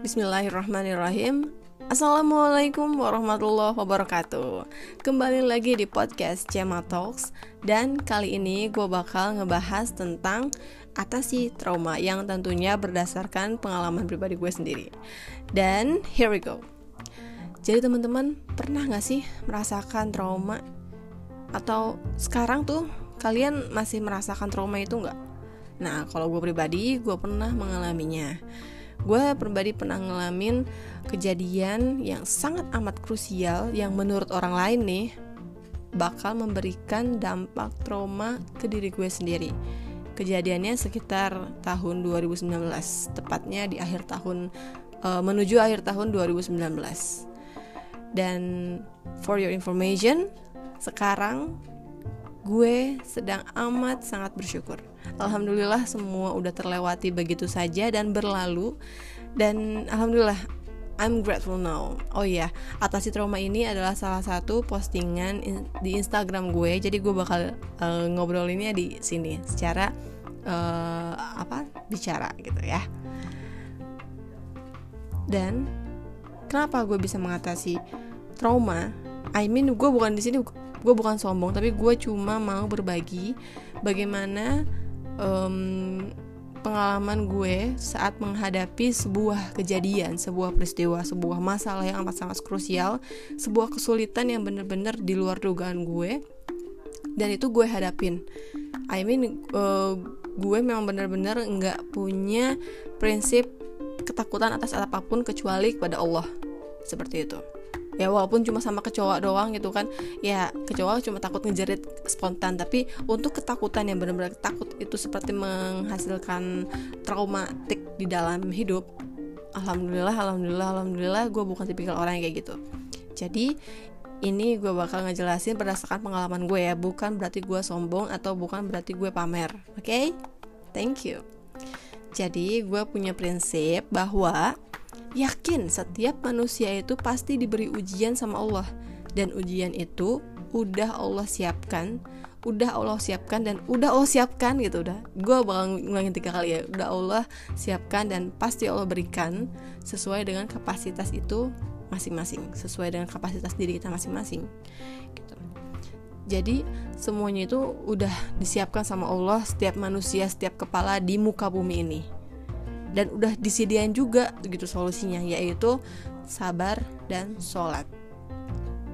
Bismillahirrahmanirrahim. Assalamualaikum warahmatullahi wabarakatuh. Kembali lagi di podcast Cema Talks Dan kali ini gue bakal ngebahas tentang atasi trauma Yang tentunya berdasarkan pengalaman pribadi gue sendiri. Dan here we go. Jadi teman-teman pernah gak sih merasakan trauma? Atau sekarang tuh kalian masih merasakan trauma itu gak? Nah kalau gue pribadi gue pernah mengalaminya gue pribadi pernah ngalamin kejadian yang sangat amat krusial yang menurut orang lain nih bakal memberikan dampak trauma ke diri gue sendiri. Kejadiannya sekitar tahun 2019, tepatnya di akhir tahun uh, menuju akhir tahun 2019. Dan for your information, sekarang gue sedang amat sangat bersyukur Alhamdulillah semua udah terlewati begitu saja dan berlalu dan alhamdulillah I'm grateful now. Oh iya, atasi trauma ini adalah salah satu postingan in, di Instagram gue. Jadi gue bakal uh, ngobrolinnya di sini secara uh, apa bicara gitu ya. Dan kenapa gue bisa mengatasi trauma? I mean gue bukan di sini gue bukan sombong tapi gue cuma mau berbagi bagaimana um, pengalaman gue saat menghadapi sebuah kejadian, sebuah peristiwa, sebuah masalah yang amat sangat krusial, sebuah kesulitan yang bener-bener di luar dugaan gue, dan itu gue hadapin. I mean, uh, gue memang bener-bener nggak punya prinsip ketakutan atas apa pun kecuali kepada Allah, seperti itu ya walaupun cuma sama kecoa doang gitu kan. Ya kecoa cuma takut ngejerit spontan. Tapi untuk ketakutan yang benar-benar takut itu seperti menghasilkan traumatik di dalam hidup alhamdulillah alhamdulillah alhamdulillah gue bukan tipikal orang yang kayak gitu. Jadi ini gue bakal ngejelasin berdasarkan pengalaman gue ya. Bukan berarti gue sombong atau bukan berarti gue pamer oke? Okay? thank you. Jadi gue punya prinsip bahwa Yakin setiap manusia itu pasti diberi ujian sama Allah. Dan ujian itu udah Allah siapkan udah Allah siapkan dan udah Allah siapkan gitu udah. Gue bakal ngulangin tiga kali ya. Udah Allah siapkan dan pasti Allah berikan sesuai dengan kapasitas itu masing-masing sesuai dengan kapasitas diri kita masing-masing gitu. Jadi semuanya itu udah disiapkan sama Allah setiap manusia setiap kepala di muka bumi ini dan udah disediain juga gitu solusinya yaitu sabar dan sholat.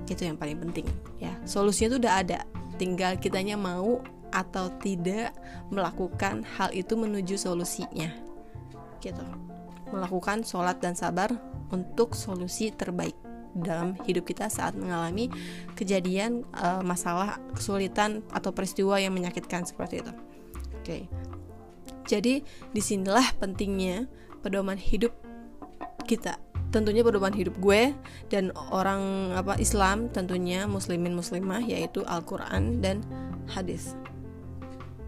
Itu yang paling penting ya. Solusinya tuh udah ada. Tinggal kitanya mau atau tidak melakukan hal itu menuju solusinya gitu. Melakukan sholat dan sabar untuk solusi terbaik dalam hidup kita saat mengalami kejadian uh, masalah kesulitan atau peristiwa yang menyakitkan seperti itu. Oke. Jadi di sinilah pentingnya pedoman hidup kita. Tentunya pedoman hidup gue dan orang apa Islam tentunya muslimin muslimah yaitu Al-Qur'an dan hadis.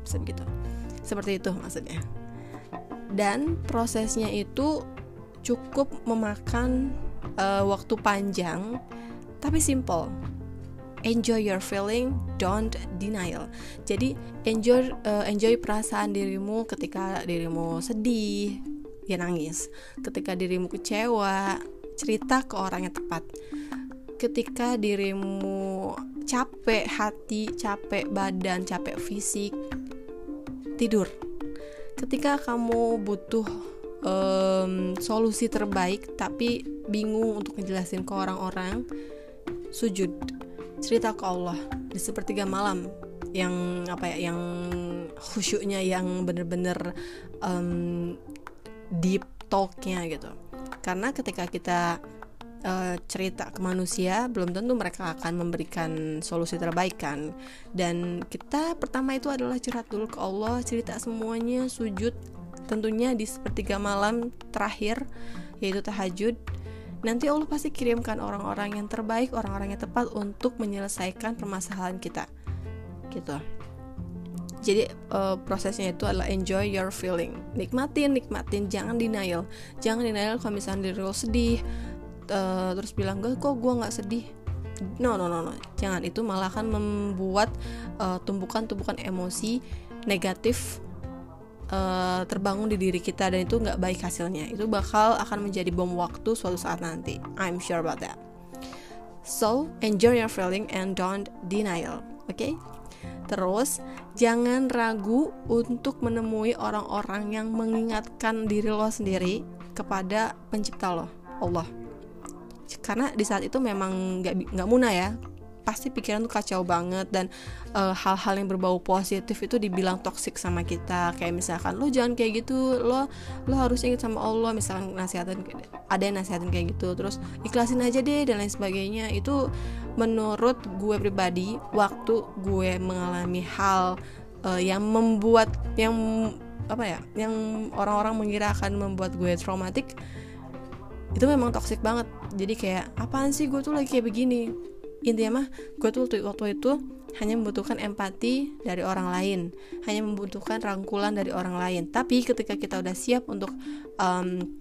Begitu. Seperti itu maksudnya. Dan prosesnya itu cukup memakan uh, waktu panjang tapi simple enjoy your feeling don't denial. Jadi enjoy uh, enjoy perasaan dirimu ketika dirimu sedih ya nangis. Ketika dirimu kecewa cerita ke orang yang tepat. Ketika dirimu capek hati capek badan capek fisik tidur. Ketika kamu butuh um, solusi terbaik tapi bingung untuk ngejelasin ke orang-orang sujud cerita ke Allah di sepertiga malam yang apa ya yang khusyuknya yang bener-bener um, deep talknya gitu. Karena ketika kita uh, cerita ke manusia belum tentu mereka akan memberikan solusi terbaik kan. Dan kita pertama itu adalah curhat dulu ke Allah cerita semuanya sujud tentunya di sepertiga malam terakhir yaitu tahajud nanti Allah pasti kirimkan orang-orang yang terbaik, orang-orang yang tepat untuk menyelesaikan permasalahan kita. Gitu. Jadi uh, prosesnya itu adalah enjoy your feeling. Nikmatin, nikmatin, jangan denial. Jangan denial kalau misalnya diri lo sedih, uh, terus bilang gue kok gue nggak sedih. No, no, no, no. Jangan itu malah akan membuat uh, tumbukan-tumbukan emosi negatif uh, terbangun di diri kita dan itu nggak baik hasilnya itu bakal akan menjadi bom waktu suatu saat nanti I'm sure about that so enjoy your feeling and don't denial oke okay? Terus, jangan ragu untuk menemui orang-orang yang mengingatkan diri lo sendiri kepada pencipta lo, Allah. Karena di saat itu memang nggak nggak mudah ya, pasti pikiran tuh kacau banget dan eh, hal-hal yang berbau positif itu dibilang toksik sama kita. Kayak misalkan lo jangan kayak gitu lo lo harus ingat sama Allah. Misalkan nasihatin ada yang nasihatin kayak gitu terus ikhlasin aja deh dan lain sebagainya. Itu menurut gue pribadi waktu gue mengalami hal uh, yang membuat yang apa ya yang orang-orang mengira akan membuat gue traumatik itu memang toksik banget. Jadi kayak apaan sih gue tuh lagi kayak begini intinya mah gue tuh waktu itu hanya membutuhkan empati dari orang lain. Hanya membutuhkan rangkulan dari orang lain. Tapi ketika kita udah siap untuk um,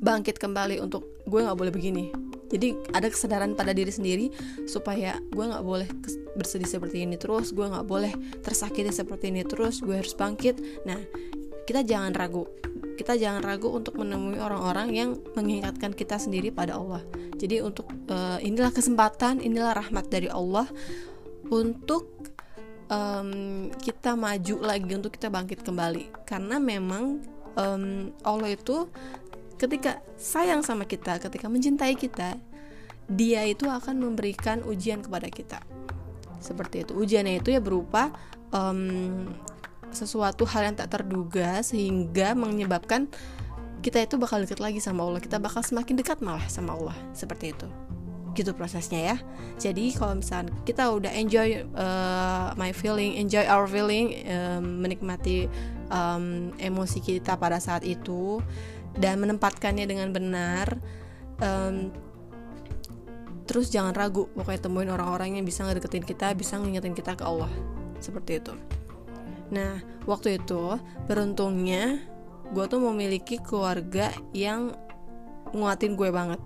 bangkit kembali untuk gue nggak boleh begini. Jadi ada kesadaran pada diri sendiri supaya gue nggak boleh bersedih seperti ini terus gue nggak boleh tersakiti seperti ini terus gue harus bangkit. Nah kita jangan ragu. Kita jangan ragu untuk menemui orang-orang yang mengingatkan kita sendiri pada Allah. Jadi untuk uh, inilah kesempatan, inilah rahmat dari Allah untuk um, kita maju lagi untuk kita bangkit kembali. Karena memang um, Allah itu ketika sayang sama kita, ketika mencintai kita, Dia itu akan memberikan ujian kepada kita. Seperti itu. Ujiannya itu ya berupa um, sesuatu hal yang tak terduga sehingga menyebabkan kita itu bakal deket lagi sama Allah. Kita bakal semakin dekat malah sama Allah. Seperti itu. Gitu prosesnya ya. Jadi kalau misalnya kita udah enjoy uh, my feeling enjoy our feeling um, menikmati um, emosi kita pada saat itu dan menempatkannya dengan benar um, terus jangan ragu pokoknya temuin orang-orang yang bisa ngedeketin kita bisa ngingetin kita ke Allah. Seperti itu. Nah, waktu itu beruntungnya gue tuh memiliki keluarga yang nguatin gue banget.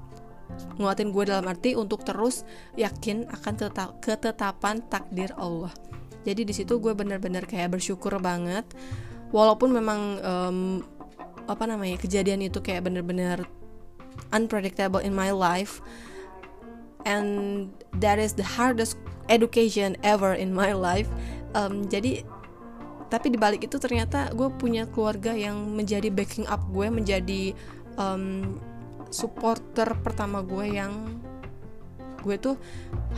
Nguatin gue dalam arti untuk terus yakin akan tetap, ketetapan takdir Allah. Jadi di situ gue bener-bener kayak bersyukur banget. Walaupun memang um, apa namanya kejadian itu kayak bener-bener unpredictable in my life and that is the hardest education ever in my life um, jadi tapi di balik itu ternyata gue punya keluarga yang menjadi backing up gue menjadi um, supporter pertama gue yang gue tuh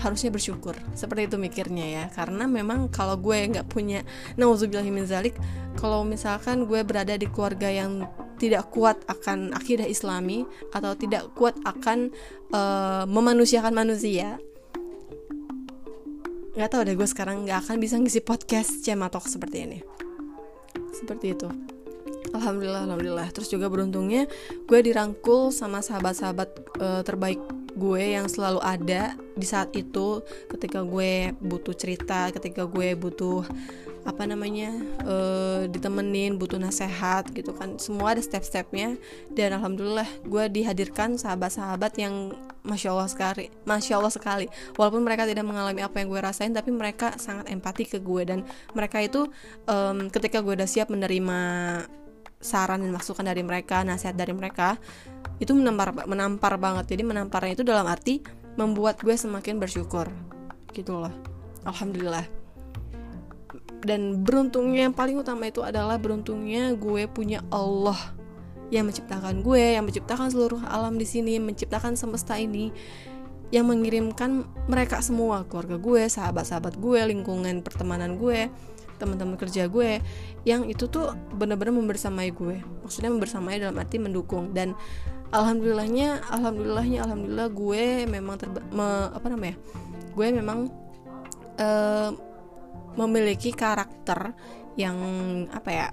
harusnya bersyukur. Seperti itu mikirnya ya. Karena memang kalau gue nggak punya zalik kalau misalkan gue berada di keluarga yang tidak kuat akan akidah islami atau tidak kuat akan uh, memanusiakan manusia nggak tahu deh gue sekarang nggak akan bisa ngisi podcast cematok seperti ini. Seperti itu. Alhamdulillah alhamdulillah. Terus juga beruntungnya gue dirangkul sama sahabat-sahabat uh, terbaik gue yang selalu ada di saat itu. Ketika gue butuh cerita ketika gue butuh apa namanya uh, ditemenin butuh nasehat gitu kan. Semua ada step-stepnya. Dan alhamdulillah gue dihadirkan sahabat-sahabat yang masya allah sekali masya allah sekali. Walaupun mereka tidak mengalami apa yang gue rasain tapi mereka sangat empati ke gue dan mereka itu um, ketika gue udah siap menerima saran dan masukan dari mereka nasihat dari mereka itu menampar menampar banget. Jadi menamparnya itu dalam arti membuat gue semakin bersyukur. Gitu loh. Alhamdulillah dan beruntungnya yang paling utama itu adalah beruntungnya gue punya Allah yang menciptakan gue, yang menciptakan seluruh alam di sini, menciptakan semesta ini, yang mengirimkan mereka semua, keluarga gue, sahabat-sahabat gue, lingkungan pertemanan gue, teman-teman kerja gue, yang itu tuh benar-benar membersamai gue. Maksudnya membersamai dalam arti mendukung dan alhamdulillahnya, alhamdulillahnya, alhamdulillah gue memang terba me, apa namanya? Gue memang uh, memiliki karakter yang apa ya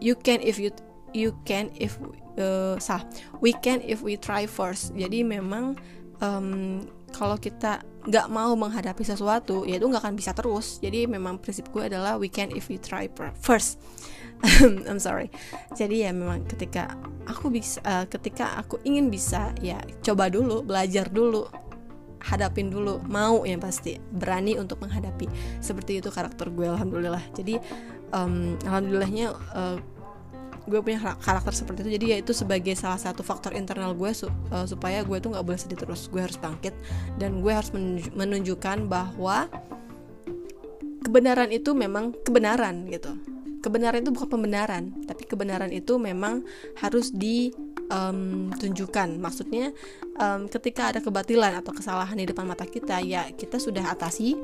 you can if you you can if uh, sah we can if we try first. Jadi memang um, kalau kita nggak mau menghadapi sesuatu ya itu nggak akan bisa terus. Jadi memang prinsip gue adalah we can if we try first. I'm sorry. Jadi ya memang ketika aku bisa uh, ketika aku ingin bisa ya coba dulu belajar dulu hadapin dulu. Mau yang pasti berani untuk menghadapi. Seperti itu karakter gue alhamdulillah. Jadi um, alhamdulillahnya uh, gue punya karakter seperti itu. Jadi ya itu sebagai salah satu faktor internal gue su uh, supaya gue tuh nggak boleh sedih terus. Gue harus bangkit dan gue harus menunjukkan bahwa kebenaran itu memang kebenaran gitu. Kebenaran itu bukan pembenaran tapi kebenaran itu memang harus ditunjukkan maksudnya um, ketika ada kebatilan atau kesalahan di depan mata kita ya kita sudah atasi.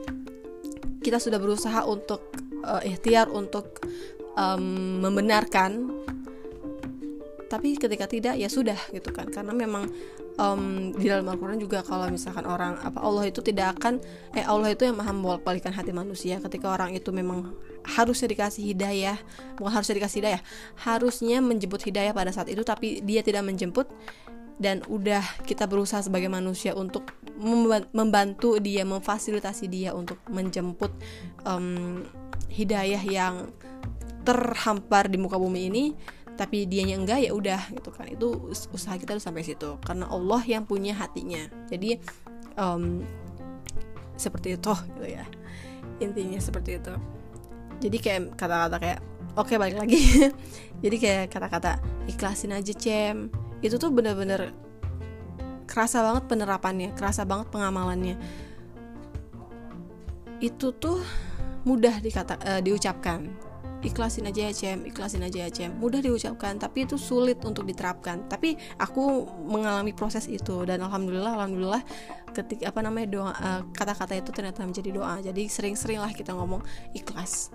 Kita sudah berusaha untuk uh, ikhtiar untuk um, membenarkan. Tapi ketika tidak ya sudah gitu kan. Karena memang um, di dalam Al-Quran juga kalau misalkan orang apa Allah itu tidak akan eh Allah itu yang maha membolak-balikan hati manusia. Ketika orang itu memang harusnya dikasih hidayah bukan harusnya dikasih hidayah harusnya menjemput hidayah pada saat itu tapi dia tidak menjemput dan udah kita berusaha sebagai manusia untuk membantu dia memfasilitasi dia untuk menjemput um, hidayah yang terhampar di muka bumi ini tapi dianya enggak ya udah gitu kan. Itu usaha kita tuh sampai situ karena Allah yang punya hatinya. Jadi um, seperti itu gitu ya. Intinya seperti itu. Jadi kayak kata-kata kayak oke okay, balik lagi. Jadi kayak kata-kata ikhlasin aja cem itu tuh bener-bener kerasa banget penerapannya kerasa banget pengamalannya. Itu tuh mudah dikata uh, diucapkan. Ikhlasin aja ya cem ikhlasin aja ya cem. Mudah diucapkan tapi itu sulit untuk diterapkan. Tapi aku mengalami proses itu dan alhamdulillah alhamdulillah ketika apa namanya doa uh, kata-kata itu ternyata menjadi doa. Jadi sering-sering lah kita ngomong ikhlas.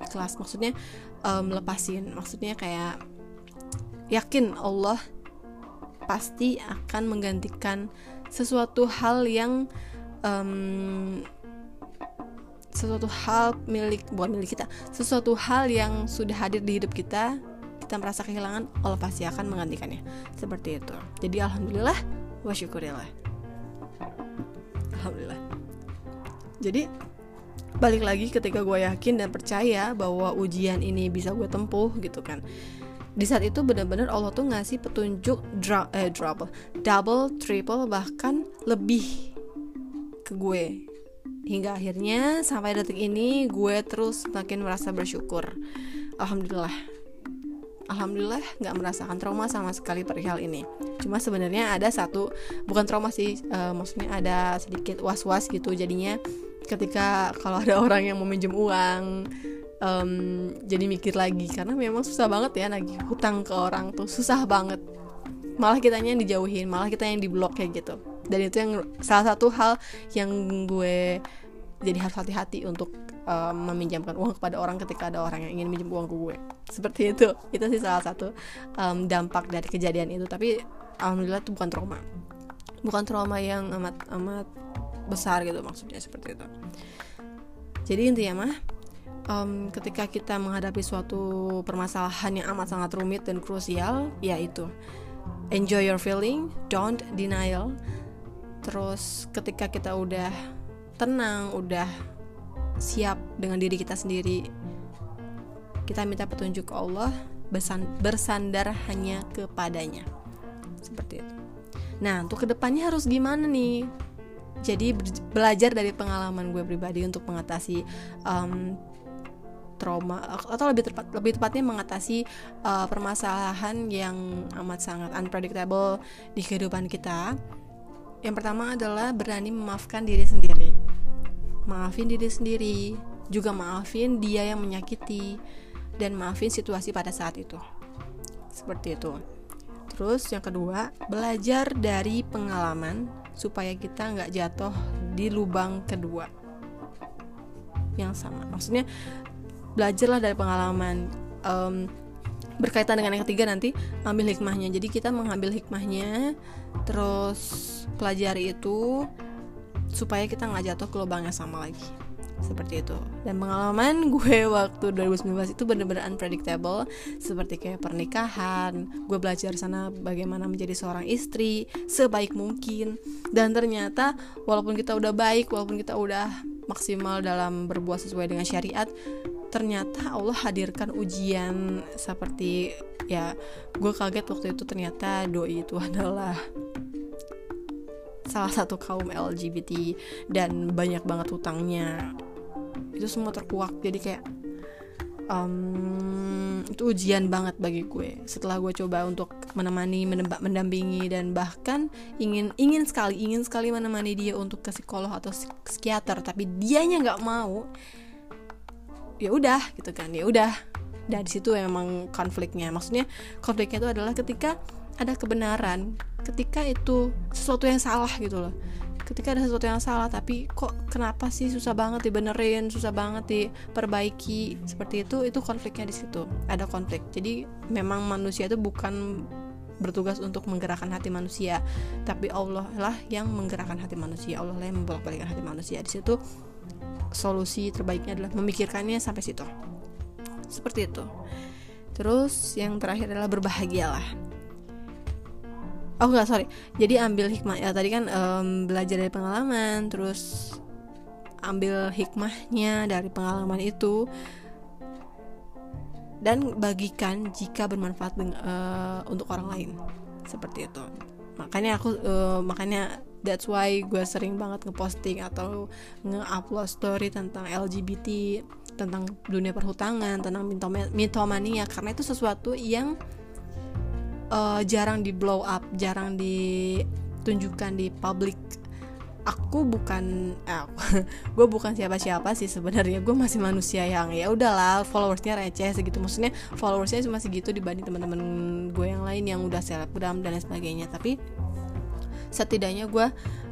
Ikhlas maksudnya um, maksudnya kayak yakin Allah pasti akan menggantikan sesuatu hal yang um, sesuatu hal milik bukan milik kita sesuatu hal yang sudah hadir di hidup kita kita merasa kehilangan Allah pasti akan menggantikannya. Seperti itu. Jadi alhamdulillah wa syukurillah. Alhamdulillah. Jadi balik lagi ketika gue yakin dan percaya bahwa ujian ini bisa gue tempuh gitu kan di saat itu benar-benar Allah tuh ngasih petunjuk eh, double, double, triple bahkan lebih ke gue. Hingga akhirnya sampai detik ini gue terus makin merasa bersyukur. Alhamdulillah. Alhamdulillah nggak merasakan trauma sama sekali perihal ini. Cuma sebenarnya ada satu bukan trauma sih uh, maksudnya ada sedikit was was gitu jadinya. Ketika kalau ada orang yang mau minjem uang um, jadi mikir lagi. Karena memang susah banget ya lagi hutang ke orang tuh. Susah banget. Malah kitanya yang dijauhin malah kita yang diblok kayak gitu. Dan itu yang salah satu hal yang gue jadi harus hati-hati untuk um, meminjamkan uang kepada orang ketika ada orang yang ingin minjem uang ke gue. Seperti itu. Itu sih salah satu um, dampak dari kejadian itu. Tapi alhamdulillah itu bukan trauma. Bukan trauma yang amat amat besar gitu maksudnya seperti itu. Jadi intinya mah um, ketika kita menghadapi suatu permasalahan yang amat sangat rumit dan krusial yaitu enjoy your feeling don't denial. Terus ketika kita udah tenang udah siap dengan diri kita sendiri kita minta petunjuk Allah bersandar hanya kepadanya. Seperti itu. Nah untuk ke depannya harus gimana nih? Jadi belajar dari pengalaman gue pribadi untuk mengatasi um, trauma atau lebih tepat lebih tepatnya mengatasi uh, permasalahan yang amat sangat unpredictable di kehidupan kita yang pertama adalah berani memaafkan diri sendiri. Maafin diri sendiri, juga maafin dia yang menyakiti dan maafin situasi pada saat itu. Seperti itu. Terus yang kedua, belajar dari pengalaman supaya kita nggak jatuh di lubang kedua yang sama. Maksudnya belajarlah dari pengalaman. Um, berkaitan dengan yang ketiga nanti ambil hikmahnya. Jadi kita mengambil hikmahnya terus pelajari itu supaya kita nggak jatuh ke lubang yang sama lagi. Seperti itu. Dan pengalaman gue waktu 2019 itu bener-bener unpredictable. Seperti kayak pernikahan gue belajar sana bagaimana menjadi seorang istri sebaik mungkin. Dan ternyata walaupun kita udah baik walaupun kita udah maksimal dalam berbuat sesuai dengan syariat ternyata Allah hadirkan ujian seperti ya gue kaget waktu itu ternyata doi itu adalah salah satu kaum LGBT dan banyak banget hutangnya. Itu semua terkuak jadi kayak um, itu ujian banget bagi gue. Setelah gue coba untuk menemani menembak mendampingi dan bahkan ingin ingin sekali ingin sekali menemani dia untuk ke psikolog atau psikiater tapi dianya nggak mau ya udah gitu kan. Ya udah. Dari situ memang konfliknya. Maksudnya konfliknya itu adalah ketika ada kebenaran ketika itu sesuatu yang salah gitu loh. Ketika ada sesuatu yang salah tapi kok kenapa sih susah banget dibenerin susah banget diperbaiki? Seperti itu itu konfliknya di situ. Ada konflik. Jadi memang manusia itu bukan bertugas untuk menggerakkan hati manusia tapi Allah lah yang menggerakkan hati manusia. Allah lah yang membolak-balikkan hati manusia. Di situ solusi terbaiknya adalah memikirkannya sampai situ. Seperti itu. Terus yang terakhir adalah berbahagialah. Oh enggak sorry. Jadi ambil hikmah ya tadi kan um, belajar dari pengalaman terus ambil hikmahnya dari pengalaman itu. Dan bagikan jika bermanfaat uh, untuk orang lain. Seperti itu. Makanya aku uh, makanya that's why gue sering banget ngeposting atau nge-upload story tentang LGBT tentang dunia perhutangan tentang mitomania. Karena itu sesuatu yang uh, jarang di blow up jarang ditunjukkan di publik aku bukan eh, gue bukan siapa-siapa sih sebenarnya. Gue masih manusia yang ya udahlah followersnya receh segitu. Maksudnya followersnya cuma segitu dibanding teman-teman gue yang lain yang udah selebgram dan lain sebagainya. Tapi setidaknya gue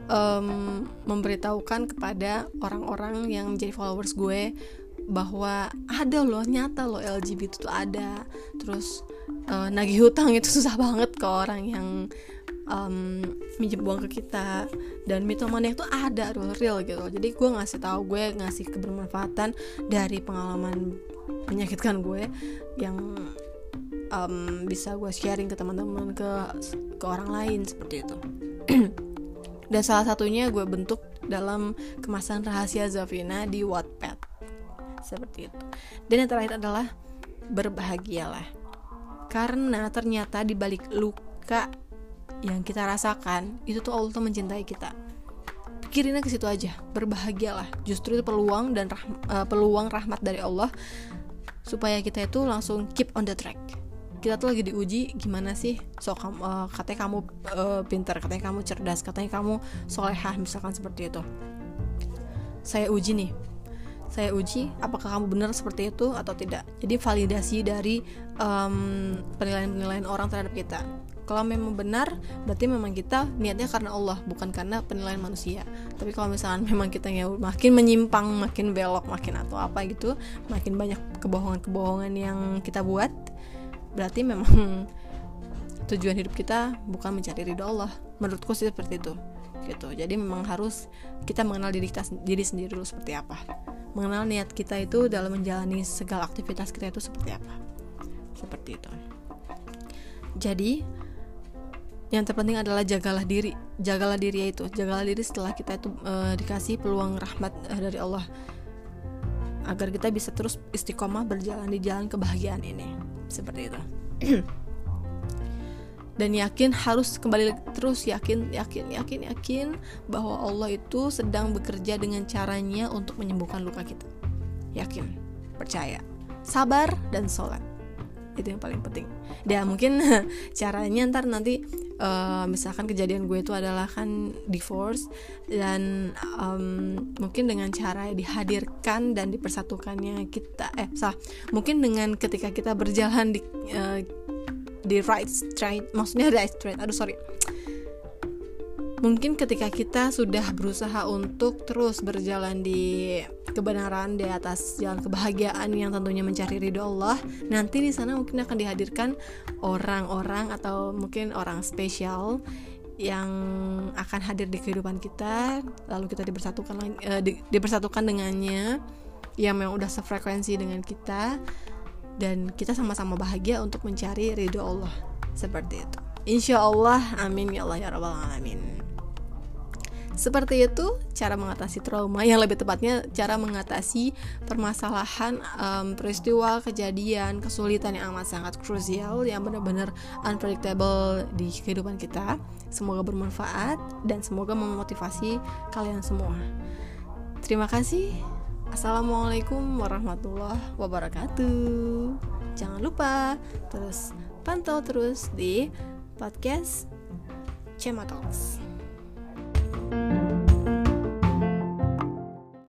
um, memberitahukan kepada orang-orang yang menjadi followers gue bahwa ada loh nyata loh LGBT itu ada. Terus uh, nagih hutang itu susah banget ke orang yang um, minjem uang ke kita. Dan mitomania itu ada real real gitu. Jadi gue ngasih tahu gue ngasih kebermanfaatan dari pengalaman menyakitkan gue yang um, bisa gue sharing ke teman-teman ke ke orang lain seperti itu. Dan salah satunya gue bentuk dalam kemasan rahasia Zafina di Wattpad. Seperti itu. Dan yang terakhir adalah berbahagialah. Karena ternyata di balik luka yang kita rasakan itu tuh Allah tuh mencintai kita. Pikirinnya ke situ aja berbahagialah. Justru itu peluang dan rah uh, peluang rahmat dari Allah supaya kita itu langsung keep on the track kita tuh lagi diuji gimana sih so kamu uh, katanya kamu uh, pintar katanya kamu cerdas katanya kamu solehah misalkan seperti itu. Saya uji nih. Saya uji apakah kamu benar seperti itu atau tidak. Jadi validasi dari um, penilaian-penilaian orang terhadap kita. Kalau memang benar berarti memang kita niatnya karena Allah bukan karena penilaian manusia. Tapi kalau misalnya memang kita ya makin menyimpang makin belok makin atau apa gitu makin banyak kebohongan-kebohongan yang kita buat berarti memang tujuan hidup kita bukan mencari ridho Allah. Menurutku sih seperti itu gitu. Jadi memang harus kita mengenal diri kita diri sendiri dulu seperti apa. Mengenal niat kita itu dalam menjalani segala aktivitas kita itu seperti apa. Seperti itu. Jadi yang terpenting adalah jagalah diri. Jagalah diri itu. Jagalah diri setelah kita itu e, dikasih peluang rahmat e, dari Allah. Agar kita bisa terus istiqomah berjalan di jalan kebahagiaan ini seperti itu. Dan yakin harus kembali terus yakin yakin yakin yakin bahwa Allah itu sedang bekerja dengan caranya untuk menyembuhkan luka kita. Yakin percaya sabar dan sholat. Itu yang paling penting. Dan mungkin caranya ntar nanti uh, misalkan kejadian gue itu adalah kan divorce dan um, mungkin dengan cara dihadirkan dan dipersatukannya kita eh sah mungkin dengan ketika kita berjalan di uh, di right straight maksudnya right straight aduh sorry mungkin ketika kita sudah berusaha untuk terus berjalan di kebenaran di atas jalan kebahagiaan yang tentunya mencari ridho Allah nanti di sana mungkin akan dihadirkan orang-orang atau mungkin orang spesial yang akan hadir di kehidupan kita lalu kita dipersatukan uh, di, dipersatukan dengannya yang memang udah sefrekuensi dengan kita dan kita sama-sama bahagia untuk mencari ridho Allah. Seperti itu. Insya Allah amin. Ya Allah ya rabbal alamin seperti itu cara mengatasi trauma yang lebih tepatnya cara mengatasi permasalahan um, peristiwa kejadian kesulitan yang amat sangat krusial yang benar-benar unpredictable di kehidupan kita semoga bermanfaat dan semoga memotivasi kalian semua terima kasih Assalamualaikum warahmatullahi wabarakatuh. Jangan lupa terus pantau terus di podcast Cema Talks.